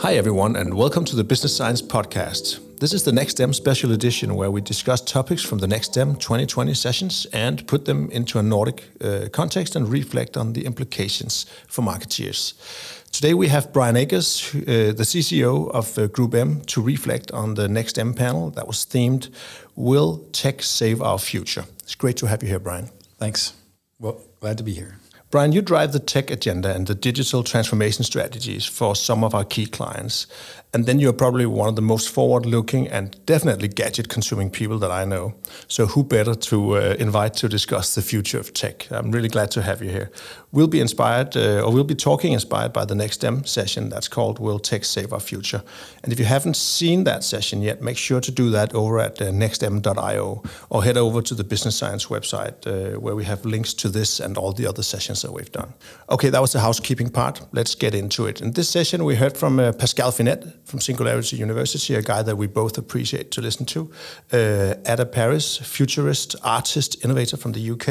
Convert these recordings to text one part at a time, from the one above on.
Hi, everyone, and welcome to the Business Science Podcast. This is the NextM special edition where we discuss topics from the NextM 2020 sessions and put them into a Nordic uh, context and reflect on the implications for marketeers. Today we have Brian Akers, uh, the CCO of uh, GroupM, to reflect on the Next NextM panel that was themed Will Tech Save Our Future? It's great to have you here, Brian. Thanks. Well, glad to be here. Brian, you drive the tech agenda and the digital transformation strategies for some of our key clients. And then you're probably one of the most forward looking and definitely gadget consuming people that I know. So, who better to uh, invite to discuss the future of tech? I'm really glad to have you here. We'll be inspired, uh, or we'll be talking inspired by the next NextM session that's called Will Tech Save Our Future? And if you haven't seen that session yet, make sure to do that over at uh, nextm.io or head over to the Business Science website uh, where we have links to this and all the other sessions that we've done. Okay, that was the housekeeping part. Let's get into it. In this session, we heard from uh, Pascal Finette from Singularity University, a guy that we both appreciate to listen to. Uh, Ada Paris, futurist, artist, innovator from the UK.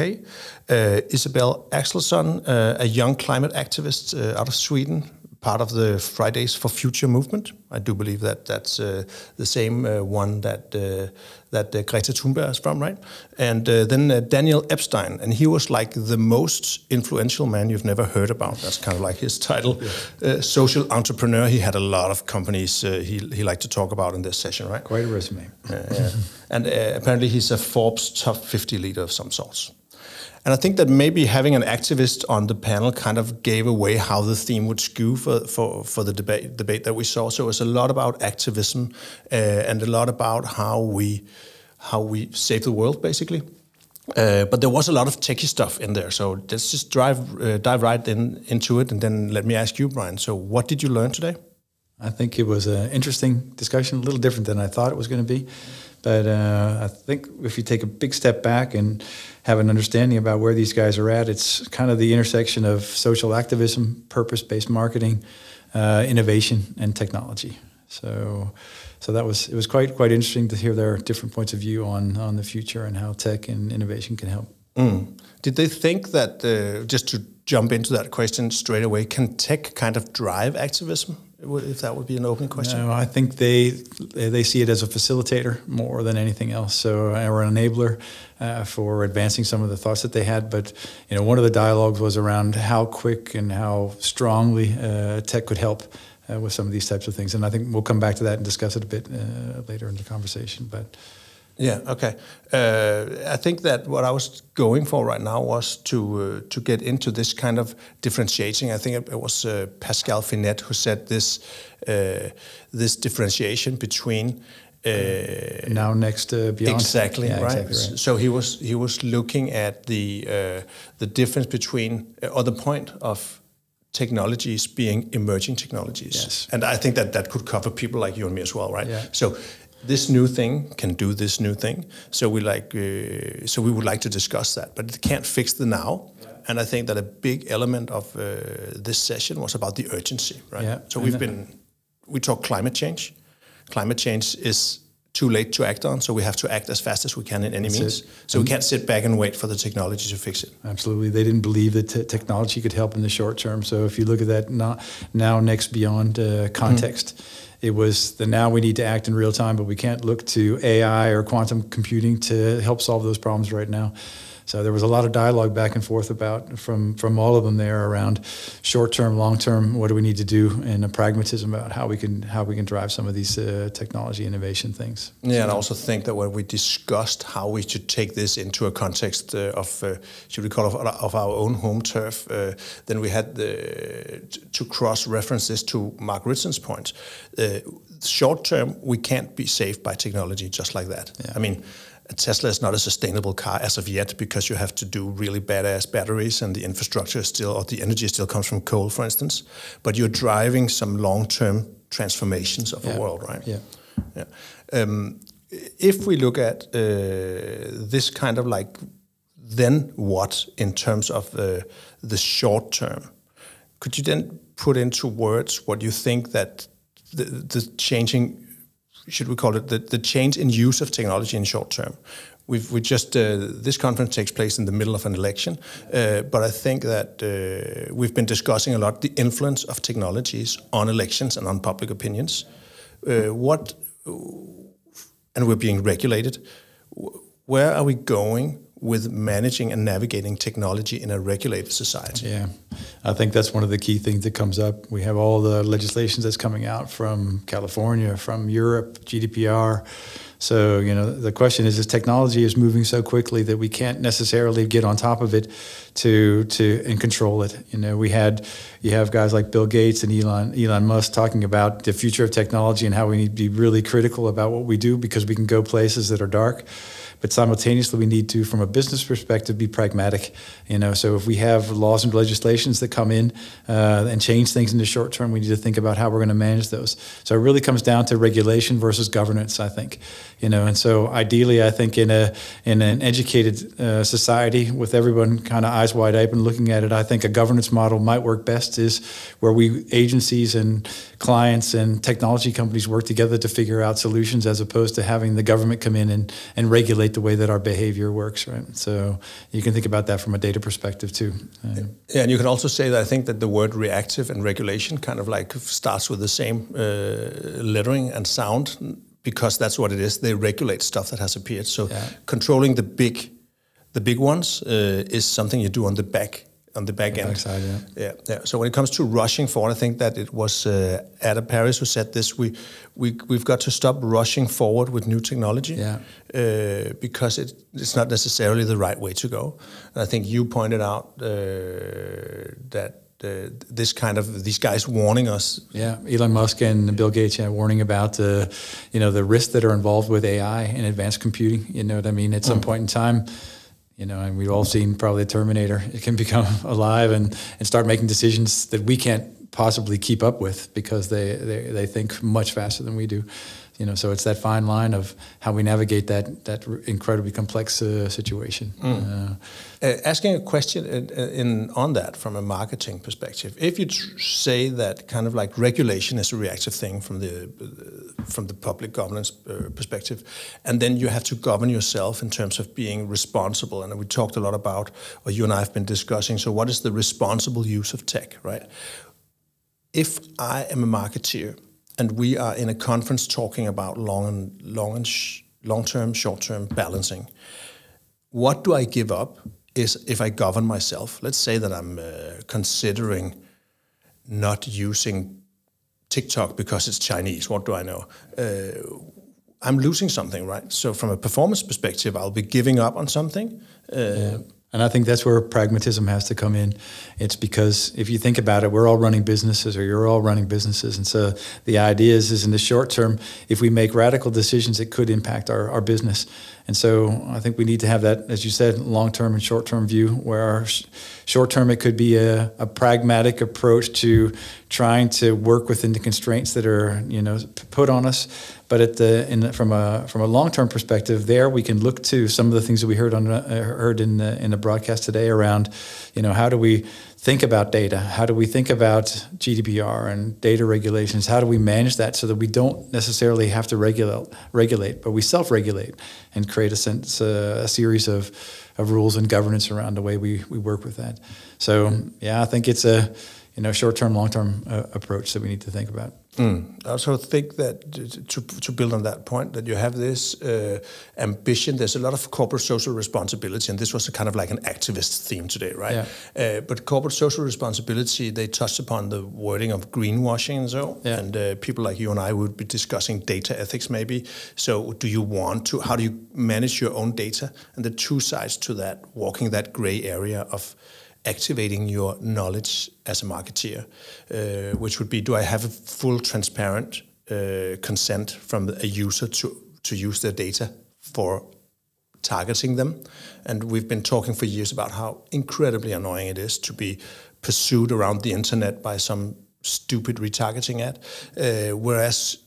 Uh, Isabelle Axelsson, uh, a young climate activist uh, out of Sweden, part of the Fridays for Future movement. I do believe that that's uh, the same uh, one that uh, that uh, Greta Thunberg is from, right? And uh, then uh, Daniel Epstein, and he was like the most influential man you've never heard about. That's kind of like his title, yeah. social entrepreneur. He had a lot of companies he he liked to talk about in this session, right? Quite a resume. and apparently he's a Forbes top 50 leader of some sorts. And I think that maybe having an activist on the panel kind of gave away how the theme would skew for, for, for the debate, debate that we saw. So it's a lot about activism uh, and a lot about how we, how we save the world, basically. Uh, but there was a lot of techie stuff in there. So let's just drive, uh, dive right in, into it. And then let me ask you, Brian. So what did you learn today? I think it was an interesting discussion, a little different than I thought it was going to be. But uh, I think if you take a big step back and have an understanding about where these guys are at, it's kind of the intersection of social activism, purpose-based marketing, uh, innovation, and technology. So, so that was it was quite quite interesting to hear their different points of view on on the future and how tech and innovation can help. Mm. Did they think that uh, just to jump into that question straight away, can tech kind of drive activism? If that would be an open question. No, I think they they see it as a facilitator more than anything else. So uh, or an enabler uh, for advancing some of the thoughts that they had. But you know, one of the dialogues was around how quick and how strongly uh, tech could help. Uh, with some of these types of things, and I think we'll come back to that and discuss it a bit uh, later in the conversation. But yeah, okay. Uh, I think that what I was going for right now was to uh, to get into this kind of differentiating. I think it, it was uh, Pascal Finette who said this uh, this differentiation between uh, now next uh, beyond exactly, yeah, right? exactly right. So he was he was looking at the the difference between or the point of technologies being emerging technologies. Yes. And I think that that could cover people like you and me as well, right? Yeah. So this new thing can do this new thing. So we like, uh, so we would like to discuss that, but it can't fix the now. Yeah. And I think that a big element of uh, this session was about the urgency, right? Yeah. So we've been, we talk climate change. Climate change is too late to act on, so we have to act as fast as we can in any That's means. It. So we can't sit back and wait for the technology to fix it. Absolutely, they didn't believe that t- technology could help in the short term. So if you look at that now, now next beyond uh, context. Mm-hmm it was the now we need to act in real time, but we can't look to AI or quantum computing to help solve those problems right now. So there was a lot of dialogue back and forth about from from all of them there around short term, long term. What do we need to do, and a pragmatism about how we can how we can drive some of these uh, technology innovation things. Yeah, so, and I also think that when we discussed how we should take this into a context uh, of uh, should we call it of, of our own home turf, uh, then we had the, to cross reference this to Mark Ritson point. Uh, short term, we can't be saved by technology just like that. Yeah. I mean Tesla is not a sustainable car as of yet because you have to do really badass batteries and the infrastructure still, or the energy still comes from coal, for instance. But you're driving some long-term transformations of yeah. the world, right? Yeah. Yeah. Um, if we look at uh, this kind of like, then what in terms of uh, the short term? Could you then put into words what you think that the, the changing should we call it the, the change in use of technology in short term we've we just uh, this conference takes place in the middle of an election, uh, but I think that uh, we've been discussing a lot the influence of technologies on elections and on public opinions. Uh, what and we're being regulated. Where are we going with managing and navigating technology in a regulated society. Yeah, I think that's one of the key things that comes up. We have all the legislations that's coming out from California, from Europe, GDPR. So, you know, the question is, is technology is moving so quickly that we can't necessarily get on top of it to to and control it. You know, we had you have guys like Bill Gates and Elon Elon Musk talking about the future of technology and how we need to be really critical about what we do because we can go places that are dark but simultaneously we need to from a business perspective be pragmatic you know? So if we have laws and legislations that come in uh, and change things in the short term we need to think about how we're going to manage those. So it really comes down to regulation versus governance i think you know? And so ideally i think in a in an educated uh, society with everyone kind of eyes wide open looking at it i think a governance model might work best is where we agencies and clients and technology companies work together to figure out solutions as opposed to having the government come in and, and regulate the way that our behavior works right so you can think about that from a data perspective too uh, yeah and you can also say that i think that the word reactive and regulation kind of like starts with the same uh, lettering and sound because that's what it is. They regulate stuff that has appeared. So yeah. controlling the big, the big ones uh, is something you do on the back on the back the end. Backside, yeah. yeah. yeah, So when it comes to rushing forward, I think that it was uh, Adam Parris who said this. We we we've got to stop rushing forward with new technology. Yeah. Uh, because it, it's not necessarily the right way to go. And I think you pointed out uh, that uh, this kind of these guys warning us. Yeah, Elon Musk and Bill Gates yeah, warning about the, you know, the risks that are involved with AI and advanced computing. You know what I mean? At some mm. point in time, you know, and we've all seen probably the Terminator. It can become alive and and start making decisions that we can't possibly keep up with because they they, they think much faster than we do you know, so it's that fine line of how we navigate that that incredibly complex uh, situation. Mm. Uh, uh, asking a question in, in, on that from a marketing perspective, if you say that kind of like regulation is a reactive thing from the from the public governance uh, perspective, and then you have to govern yourself in terms of being responsible, and we talked a lot about, or you and I have been discussing. So, what is the responsible use of tech, right? If I am a marketeer and we are in a conference talking about long and long and sh- long term, short term balancing. What do I give up is if I govern myself? Let's say that I'm uh, considering not using TikTok because it's Chinese. What do I know? Uh, I'm losing something, right? So from a performance perspective, I'll be giving up on something. Uh, yeah. And I think that's where pragmatism has to come in. It's because if you think about it, we're all running businesses or you're all running businesses. And so the idea is, is in the short term, if we make radical decisions, it could impact our, our business. And so I think we need to have that, as you said, long term and short term view, where sh- short term, it could be a, a, pragmatic approach to trying to work within the constraints that are, you know, put on us. But at the, in, from a from a long term perspective, there we can look to some of the things that we heard on uh, heard in the, in the broadcast today around, you know, how do we think about data? How do we think about GDPR and data regulations? How do we manage that so that we don't necessarily have to regulate, regulate but we self-regulate and create a, sense, uh, a series of, of rules and governance around the way we, we work with that. So yeah, I think it's a you know short-term, long-term uh, approach that we need to think about. Mm. I also think that to, to build on that point, that you have this uh, ambition. There's a lot of corporate social responsibility, and this was a kind of like an activist theme today, right? Yeah. Uh, but corporate social responsibility, they touched upon the wording of greenwashing and so. Yeah. And uh, people like you and I would be discussing data ethics, maybe. So, do you want to? How do you manage your own data? And the two sides to that, walking that gray area of activating your knowledge as a marketeer, uh, which would be do I have a full transparent uh, consent from a user to, to use their data for targeting them? And we've been talking for years about how incredibly annoying it is to be pursued around the internet by some stupid retargeting ad. Uh, whereas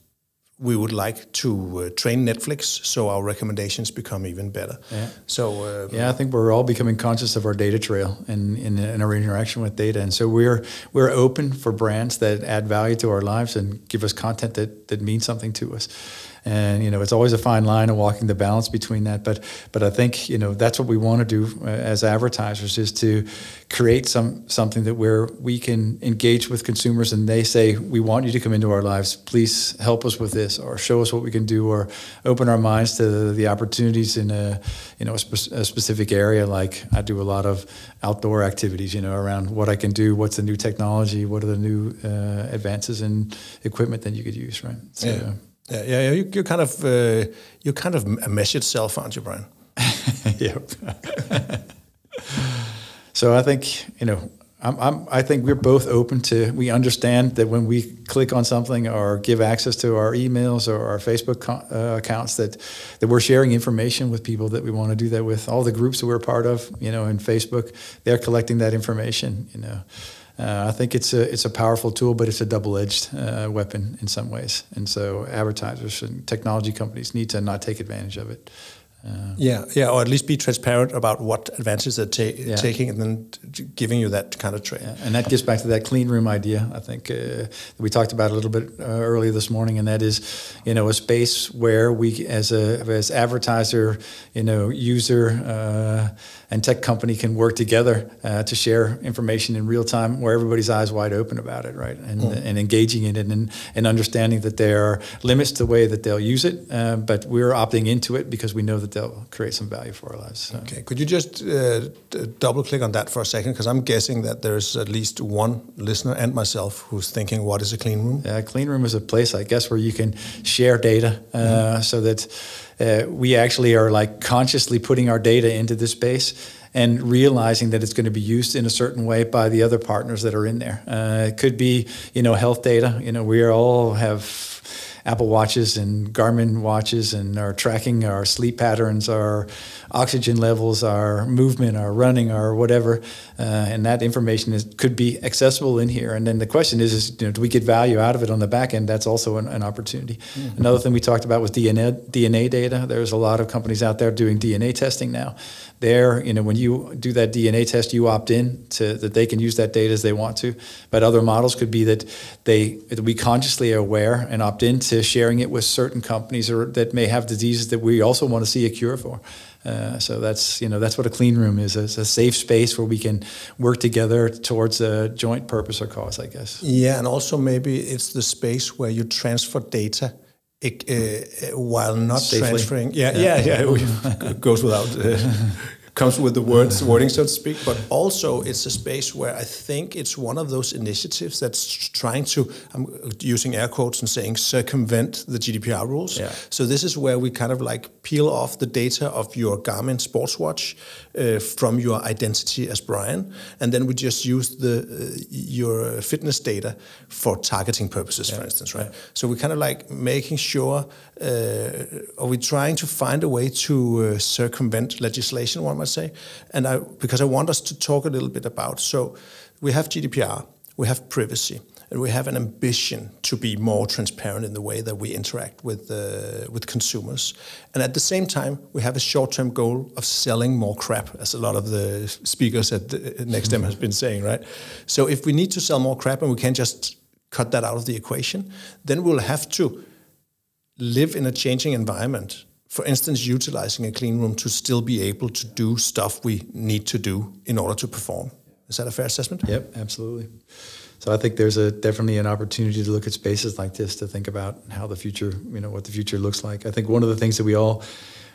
we would like to uh, train Netflix so our recommendations become even better. Yeah. So uh, yeah, I think we're all becoming conscious of our data trail and in, in, our interaction with data, and so we're we're open for brands that add value to our lives and give us content that that means something to us and you know it's always a fine line of walking the balance between that. But but i think you know that's what we want to do uh, as advertisers is to create some something that where we can engage with consumers and they say we want you to come into our lives. Please help us with this or show us what we can do or open our minds to the opportunities in a you know a, spe- a specific area. Like i do a lot of outdoor activities you know around what i can do what's the new technology what are the new uh, advances in equipment that you could use right? So yeah. Yeah, yeah, you, you're kind of uh, you're kind of a measured self, aren't you, Brian? yep. so I think you know, I'm, I'm, i think we're both open to. We understand that when we click on something or give access to our emails or our Facebook uh, accounts, that that we're sharing information with people that we want to do that with. All the groups that we're part of, you know, in Facebook, they're collecting that information. You know. Uh, I think it's a it's a powerful tool, but it's a double edged uh, weapon in some ways. And so advertisers and technology companies need to not take advantage of it. Uh, yeah, yeah, or at least be transparent about what advances they're ta- yeah. taking, and then giving you that kind of trade. Yeah. And that gets back to that clean room idea. I think uh, we talked about a little bit uh, earlier this morning, and that is, you know, a space where we, as a as advertiser, you know, user uh, and tech company can work together uh, to share information in real time, where everybody's eyes wide open about it, right, and mm. and engaging in it, and and understanding that there are limits to the way that they'll use it, uh, but we're opting into it because we know that they'll create some value for our lives. So. Okay, could you just uh, double click on that for a second? Because I'm guessing that there's at least one listener and myself who's thinking, what is a clean room? Yeah, a clean room is a place, I guess, where you can share data uh, mm-hmm. so that uh, we actually are like consciously putting our data into this space and realizing that it's going to be used in a certain way by the other partners that are in there. Uh, it could be, you know, health data. You know, we all have Apple watches and Garmin watches and are tracking our sleep patterns, our oxygen levels, our movement, our running, our whatever, uh, and that information is, could be accessible in here. And then the question is, is you know, do we get value out of it on the back end? That's also an, an opportunity. Mm-hmm. Another thing we talked about was DNA, DNA data. There's a lot of companies out there doing DNA testing now. There, you know, when you do that DNA test, you opt in to that they can use that data as they want to. But other models could be that they that we consciously are aware and opt into sharing it with certain companies or that may have diseases that we also want to see a cure for. Uh, so that's you know that's what a clean room is. It's a safe space where we can work together towards a joint purpose or cause, I guess. Yeah, and also maybe it's the space where you transfer data. uh, while not Safely. transferring, yeah, yeah, yeah, yeah. goes without uh, comes with the words wording, so to speak. But also, it's a space where I think it's one of those initiatives that's trying to. I'm using air quotes and saying circumvent the GDPR rules. Yeah. So this is where we kind of like peel off the data of your Garmin sports watch uh, from your identity as Brian, and then we just use the uh, your fitness data for targeting purposes, yeah. for instance, right? Yeah. So we're kind of like making sure. Uh, are we trying to find a way to uh, circumvent legislation? One might say, and I because I want us to talk a little bit about. So we have GDPR, we have privacy, and we have an ambition to be more transparent in the way that we interact with uh, with consumers. And at the same time, we have a short-term goal of selling more crap, as a lot of the speakers at NextM has been saying, right? So if we need to sell more crap and we can't just cut that out of the equation, then we'll have to live in a changing environment for instance, utilizing a clean room to still be able to do stuff we need to do in order to perform. Is that a fair assessment? Yep, absolutely. So I think there's a definitely an opportunity to look at spaces like this to think about how the future, you know, what the future looks like. I think one of the things that we all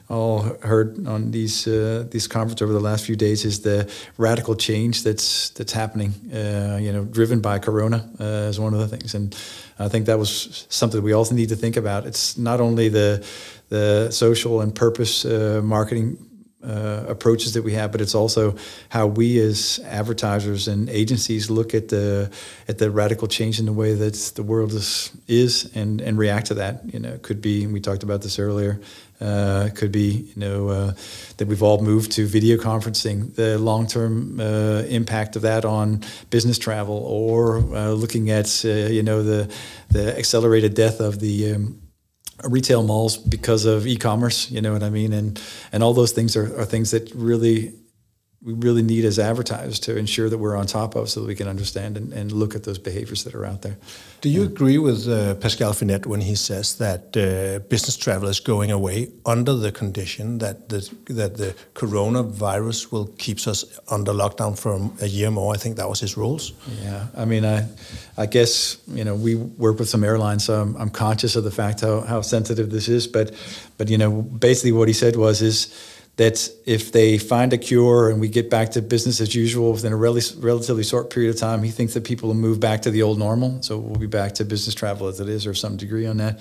all heard on these uh, these conferences over the last few days is the radical change that's that's happening. Uh, you know, driven by Corona uh, is one of the things, and I think that was something we also need to think about. It's not only the the social and purpose uh, marketing uh, approaches that we have, but it's also how we as advertisers and agencies look at the at the radical change in the way that the world is is and and react to that. You know, it could be and we talked about this earlier. Uh, could be you know uh, that we've all moved to video conferencing. The long term uh, impact of that on business travel, or uh, looking at uh, you know the the accelerated death of the um, Uh, retail malls because of e-commerce. You know what I mean? And and all those things are, are things that really we really need as advertisers to ensure that we're on top of so that we can understand and, and look at those behaviors that are out there. Do you yeah. agree with uh, Pascal Finette when he says that uh, business travel is going away under the condition that the, that the coronavirus will keep us under lockdown for a year more? I think that was his rules. Yeah, I mean, I, I guess you know we work with some airlines, so I'm, I'm conscious of the fact how, how sensitive this is. But, but you know, basically what he said was is that if they find a cure and we get back to business as usual within a rel- relatively short period of time, he thinks that people will move back to the old normal. So we'll be back to business travel as it is, or some degree on that.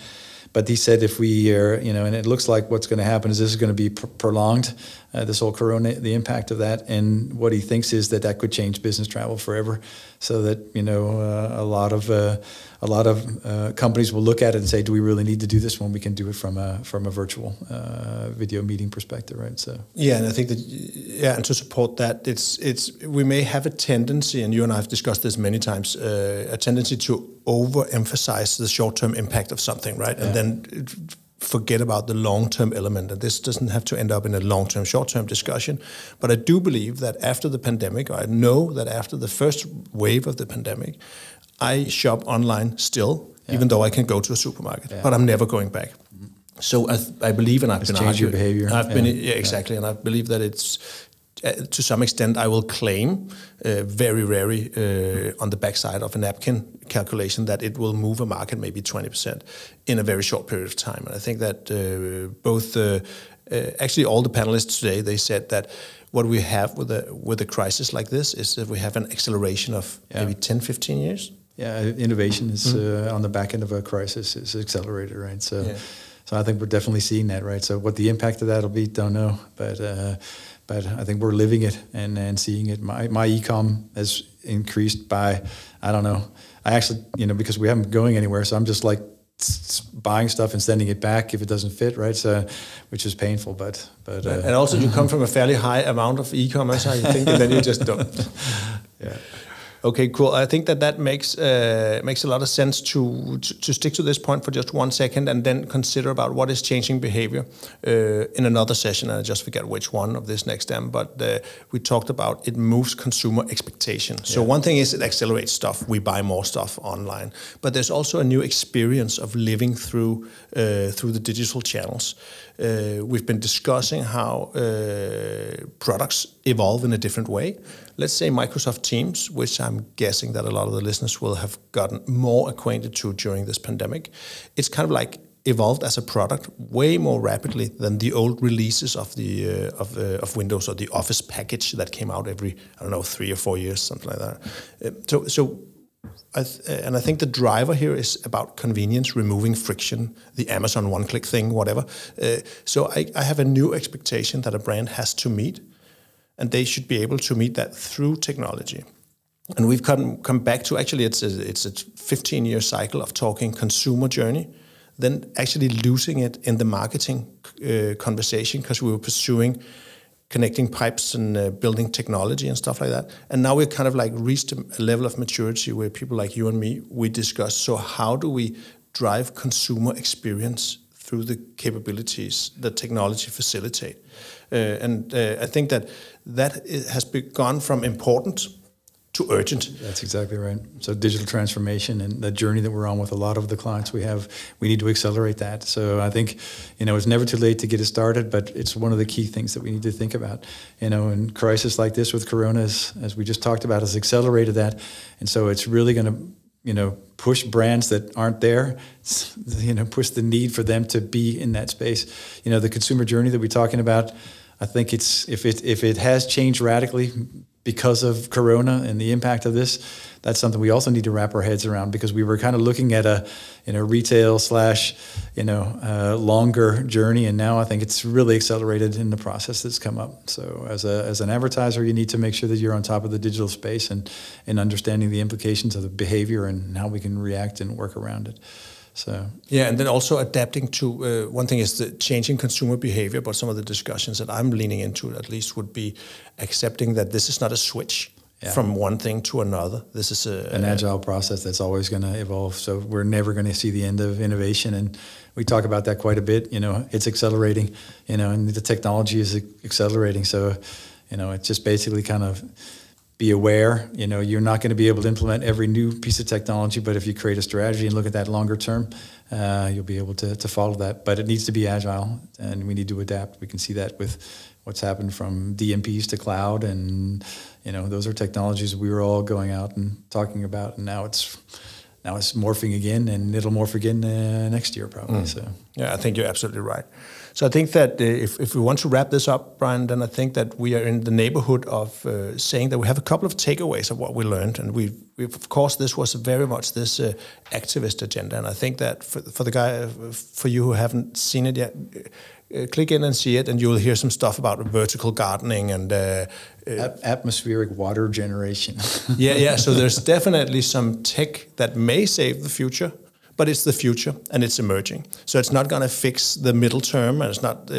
But he said if we are, you know, and it looks like what's going to happen is this is going to be pr- prolonged, uh, this whole corona, the impact of that. And what he thinks is that that could change business travel forever, so that you know uh, a lot of uh, a lot of uh, companies will look at it and say, do we really need to do this when we can do it from a from a virtual uh, video meeting perspective, right? So yeah, and I think that yeah, and to support that, it's it's we may have a tendency, and you and I have discussed this many times, uh, a tendency to overemphasize the short term impact of something, right? Yeah. And then forget about the long term element. And this doesn't have to end up in a long term, short term discussion. But I do believe that after the pandemic, I know that after the first wave of the pandemic, I shop online still, yeah. even though I can go to a supermarket, yeah. but I'm never going back. So I, I believe, and I've it's been changed your behavior. I've been yeah, exactly, and I believe that it's uh, to some extent, I will claim uh, very rarely uh, on the backside of a napkin calculation that it will move a market maybe 20% in a very short period of time. And I think that uh, both, uh, uh, actually all the panelists today, they said that what we have with a, with a crisis like this is that we have an acceleration of yeah. maybe 10, 15 years. Yeah, innovation is mm-hmm. on the back end of a crisis is accelerated, right? So, yeah. so I think we're definitely seeing that, right? So what the impact of that will be, don't know, but but I think we're living it and, and seeing it. My my ecom has increased by I don't know. I actually you know because we haven't going anywhere, so I'm just like buying stuff and sending it back if it doesn't fit, right? So, which is painful, but but. Uh, and also, you come from a fairly high amount of e-commerce, I think, and then you just don't. Okay, cool. I think that that makes uh, makes a lot of sense to, to, to stick to this point for just one second, and then consider about what is changing behavior uh, in another session. And I just forget which one of this next time, but uh, we talked about it moves consumer expectation. So yeah. one thing is it accelerates stuff. We buy more stuff online, but there's also a new experience of living through uh, through the digital channels. Uh, we've been discussing how uh, products evolve in a different way let's say Microsoft Teams, which I'm guessing that a lot of the listeners will have gotten more acquainted to during this pandemic, it's kind of like evolved as a product way more rapidly than the old releases of the uh, of, uh, of Windows or the Office package that came out every I don't know three or four years, something like that. Uh, so so. I th- and I think the driver here is about convenience, removing friction, the Amazon one-click thing, whatever. Uh, so I, I have a new expectation that a brand has to meet, and they should be able to meet that through technology. And we've come come back to actually it's a, it's a 15 year cycle of talking consumer journey, then actually losing it in the marketing uh, conversation because we were pursuing connecting pipes and uh, building technology and stuff like that. And now we're kind of like reached a level of maturity where people like you and me we discuss. So how do we drive consumer experience through the capabilities that technology facilitate? Uh, and uh, I think that that has gone from important to urgent. That's exactly right. So digital transformation and the journey that we're on with a lot of the clients we have, we need to accelerate that. So I think, you know, it's never too late to get it started, but it's one of the key things that we need to think about. You know, in crisis like this with Corona, as we just talked about, has accelerated that. And so it's really going to, you know, push brands that aren't there, you know, push the need for them to be in that space. You know, the consumer journey that we're talking about, I think it's if it if it has changed radically because of Corona and the impact of this, that's something we also need to wrap our heads around because we were kind of looking at a you know retail slash you know uh, longer journey, and now I think it's really accelerated in the process that's come up. So as a as an advertiser, you need to make sure that you're on top of the digital space and and understanding the implications of the behavior and how we can react and work around it. So yeah, and then also adapting to uh, one thing is the changing consumer behavior, but some of the discussions that I'm leaning into at least would be accepting that this is not a switch. yeah. from one thing to another. This is a, an agile process that's always going to evolve. So we're never going to see the end of innovation, and we talk about that quite a bit. You know, it's accelerating. You know, and the technology is accelerating. So, you know, it's just basically kind of be aware. You know, you're not going to be able to implement every new piece of technology, but if you create a strategy and look at that longer term, uh, you'll be able to, to follow that. But it needs to be agile, and we need to adapt. We can see that with what's happened from DMPs to cloud, and you know, those are technologies we were all going out and talking about, and now it's now it's morphing again, and it'll morph again uh, next year probably. Mm. So yeah, I think you're absolutely right. So I think that uh, if, if we want to wrap this up, Brian, then I think that we are in the neighborhood of uh, saying that we have a couple of takeaways of what we learned, and we, of course, this was very much this uh, activist agenda, and I think that for, for the guy, uh, for you who haven't seen it yet. Uh, click in and see it, and you will hear some stuff about vertical gardening and uh, uh, atmospheric water generation. yeah, yeah. So there's definitely some tech that may save the future, but it's the future and it's emerging. So it's not going to fix the middle term, and it's not uh,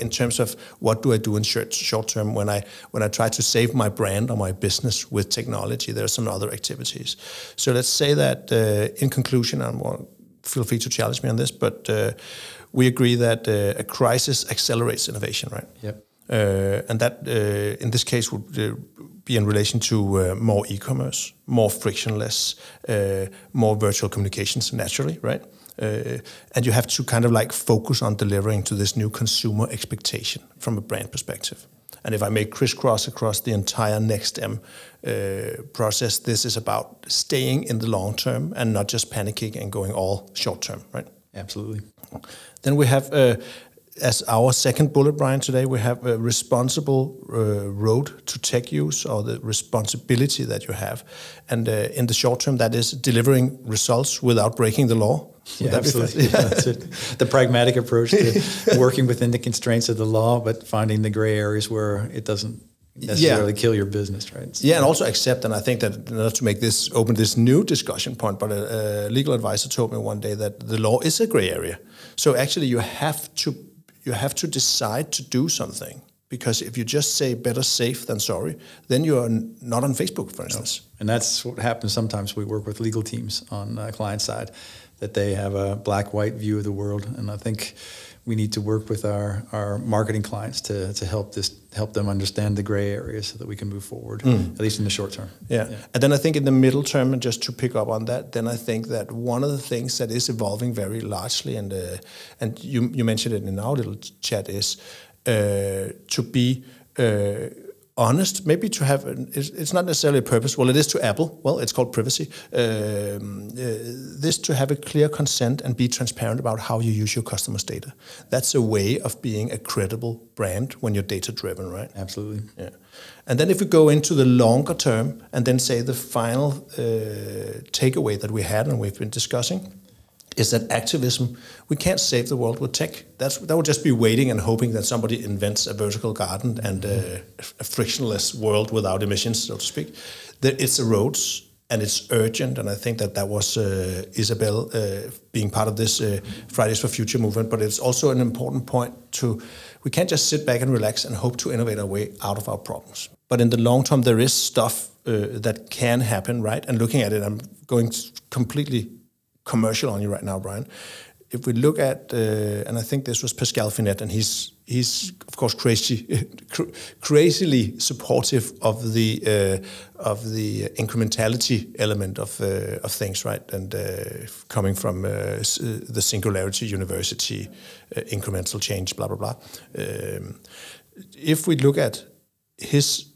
in terms of what do I do in short, short term when I when I try to save my brand or my business with technology. There are some other activities. So let's say that uh, in conclusion, and feel free to challenge me on this, but uh, we agree that uh, a crisis accelerates innovation, right? Yep. Uh, and that, uh, in this case, would uh, be in relation to uh, more e-commerce, more frictionless, uh, more virtual communications naturally, right? Uh, and you have to kind of like focus on delivering to this new consumer expectation from a brand perspective. And if I may crisscross across the entire NextM uh, process, this is about staying in the long term and not just panicking and going all short term, right? Absolutely. Then we have uh, as our second bullet, Brian, today we have a responsible uh, road to tech use or the responsibility that you have. And uh, in the short term, that is delivering results without breaking the law. Yeah, absolutely. Yeah, that's it. The pragmatic approach to working within the constraints of the law, but finding the gray areas where it doesn't necessarily yeah. kill your business, right? So, yeah, and also accept. And I think that not to make this open this new discussion point, but a, a legal advisor told me one day that the law is a gray area. So actually, you have to you have to decide to do something because if you just say better safe than sorry, then you are not on Facebook, for instance. No. And that's what happens sometimes. We work with legal teams on the client side that they have a black-white view of the world, and I think we need to work with our, our marketing clients to, to help this help them understand the gray areas so that we can move forward mm. at least in the short term yeah. yeah. and then i think in the middle term and just to pick up on that then i think that one of the things that is evolving very largely and uh, and you, you mentioned it in our little chat is uh, to be uh, honest, maybe to have, an, it's not necessarily a purpose. Well, it is to Apple. Well, it's called privacy. Um, uh, this to have a clear consent and be transparent about how you use your customers' data. That's a way of being a credible brand when you're data driven, right? Absolutely. Yeah. And then if we go into the longer term and then say the final uh, takeaway that we had and we've been discussing is that activism, we can't save the world with tech. That's, that would just be waiting and hoping that somebody invents a vertical garden and a, a frictionless world without emissions, so to speak. It's the roads and it's urgent. And I think that that was uh, Isabelle uh, being part of this uh, Fridays for Future movement. But it's also an important point to we can't just sit back and relax and hope to innovate our way out of our problems. But in the long term, there is stuff uh, that can happen, right? And looking at it, I'm going completely commercial on you right now, Brian. If we look at, uh, and I think this was Pascal Finette, and he's he's of course crazy, crazily supportive of the uh, of the incrementality element of uh, of things, right? And uh, coming from uh, uh, the Singularity University, incremental change, blah blah blah. Um, if we look at his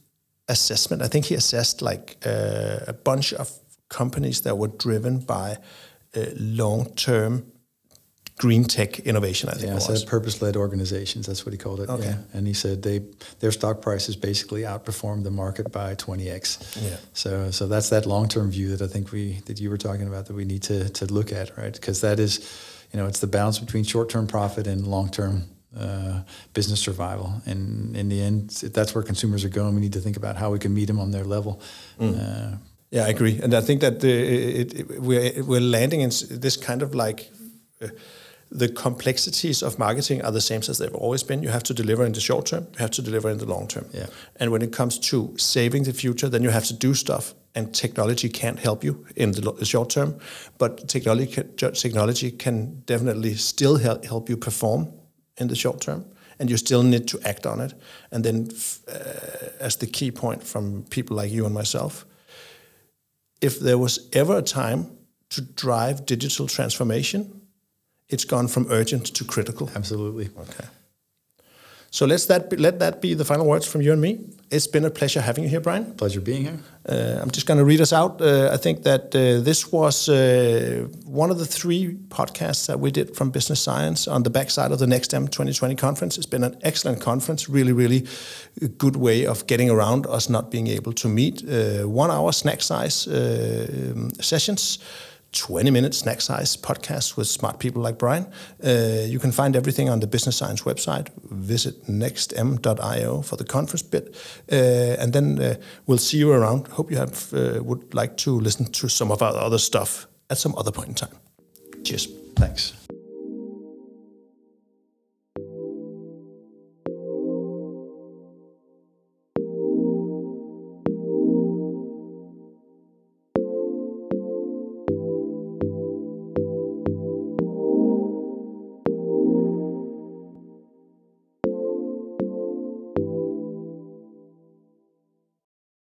assessment, I think he assessed like a bunch of companies that were driven by uh, long-term green tech innovation. I think. Yeah, so purpose-led organizations. That's what he called it. Okay. Yeah. And he said they their stock prices basically outperformed the market by 20x. Yeah. So so that's that long-term view that I think we that you were talking about that we need to to look at, right? Because that is, you know, it's the balance between short-term profit and long-term. Uh, business survival, and in the end, that's where consumers are going. We need to think about how we can meet them on their level. Mm. Uh, yeah, I agree, and I think that the, it, it, we're we're landing in this kind of like. Uh, the complexities of marketing are the same as they've always been. You have to deliver in the short term, you have to deliver in the long term. Yeah. And when it comes to saving the future, then you have to do stuff, and technology can't help you in the, the short term, but technology can, technology can definitely still help, help you perform in the short term, and you still need to act on it. And then, f- uh, as the key point from people like you and myself, if there was ever a time to drive digital transformation, it's gone from urgent to critical. Absolutely. Okay. So let's that be, let that be the final words from you and me. It's been a pleasure having you here, Brian. Pleasure being here. Uh, I'm just going to read us out. Uh, I think that uh, this was uh, one of the three podcasts that we did from Business Science on the backside of the Next NextM 2020 conference. It's been an excellent conference, really, really good way of getting around us not being able to meet. Uh, one hour snack size uh, sessions. 20 minute snack size podcast with smart people like Brian. Uh, you can find everything on the Business Science website. Visit nextm.io for the conference bit. Uh, and then uh, we'll see you around. Hope you have uh, would like to listen to some of our other stuff at some other point in time. Cheers. Thanks.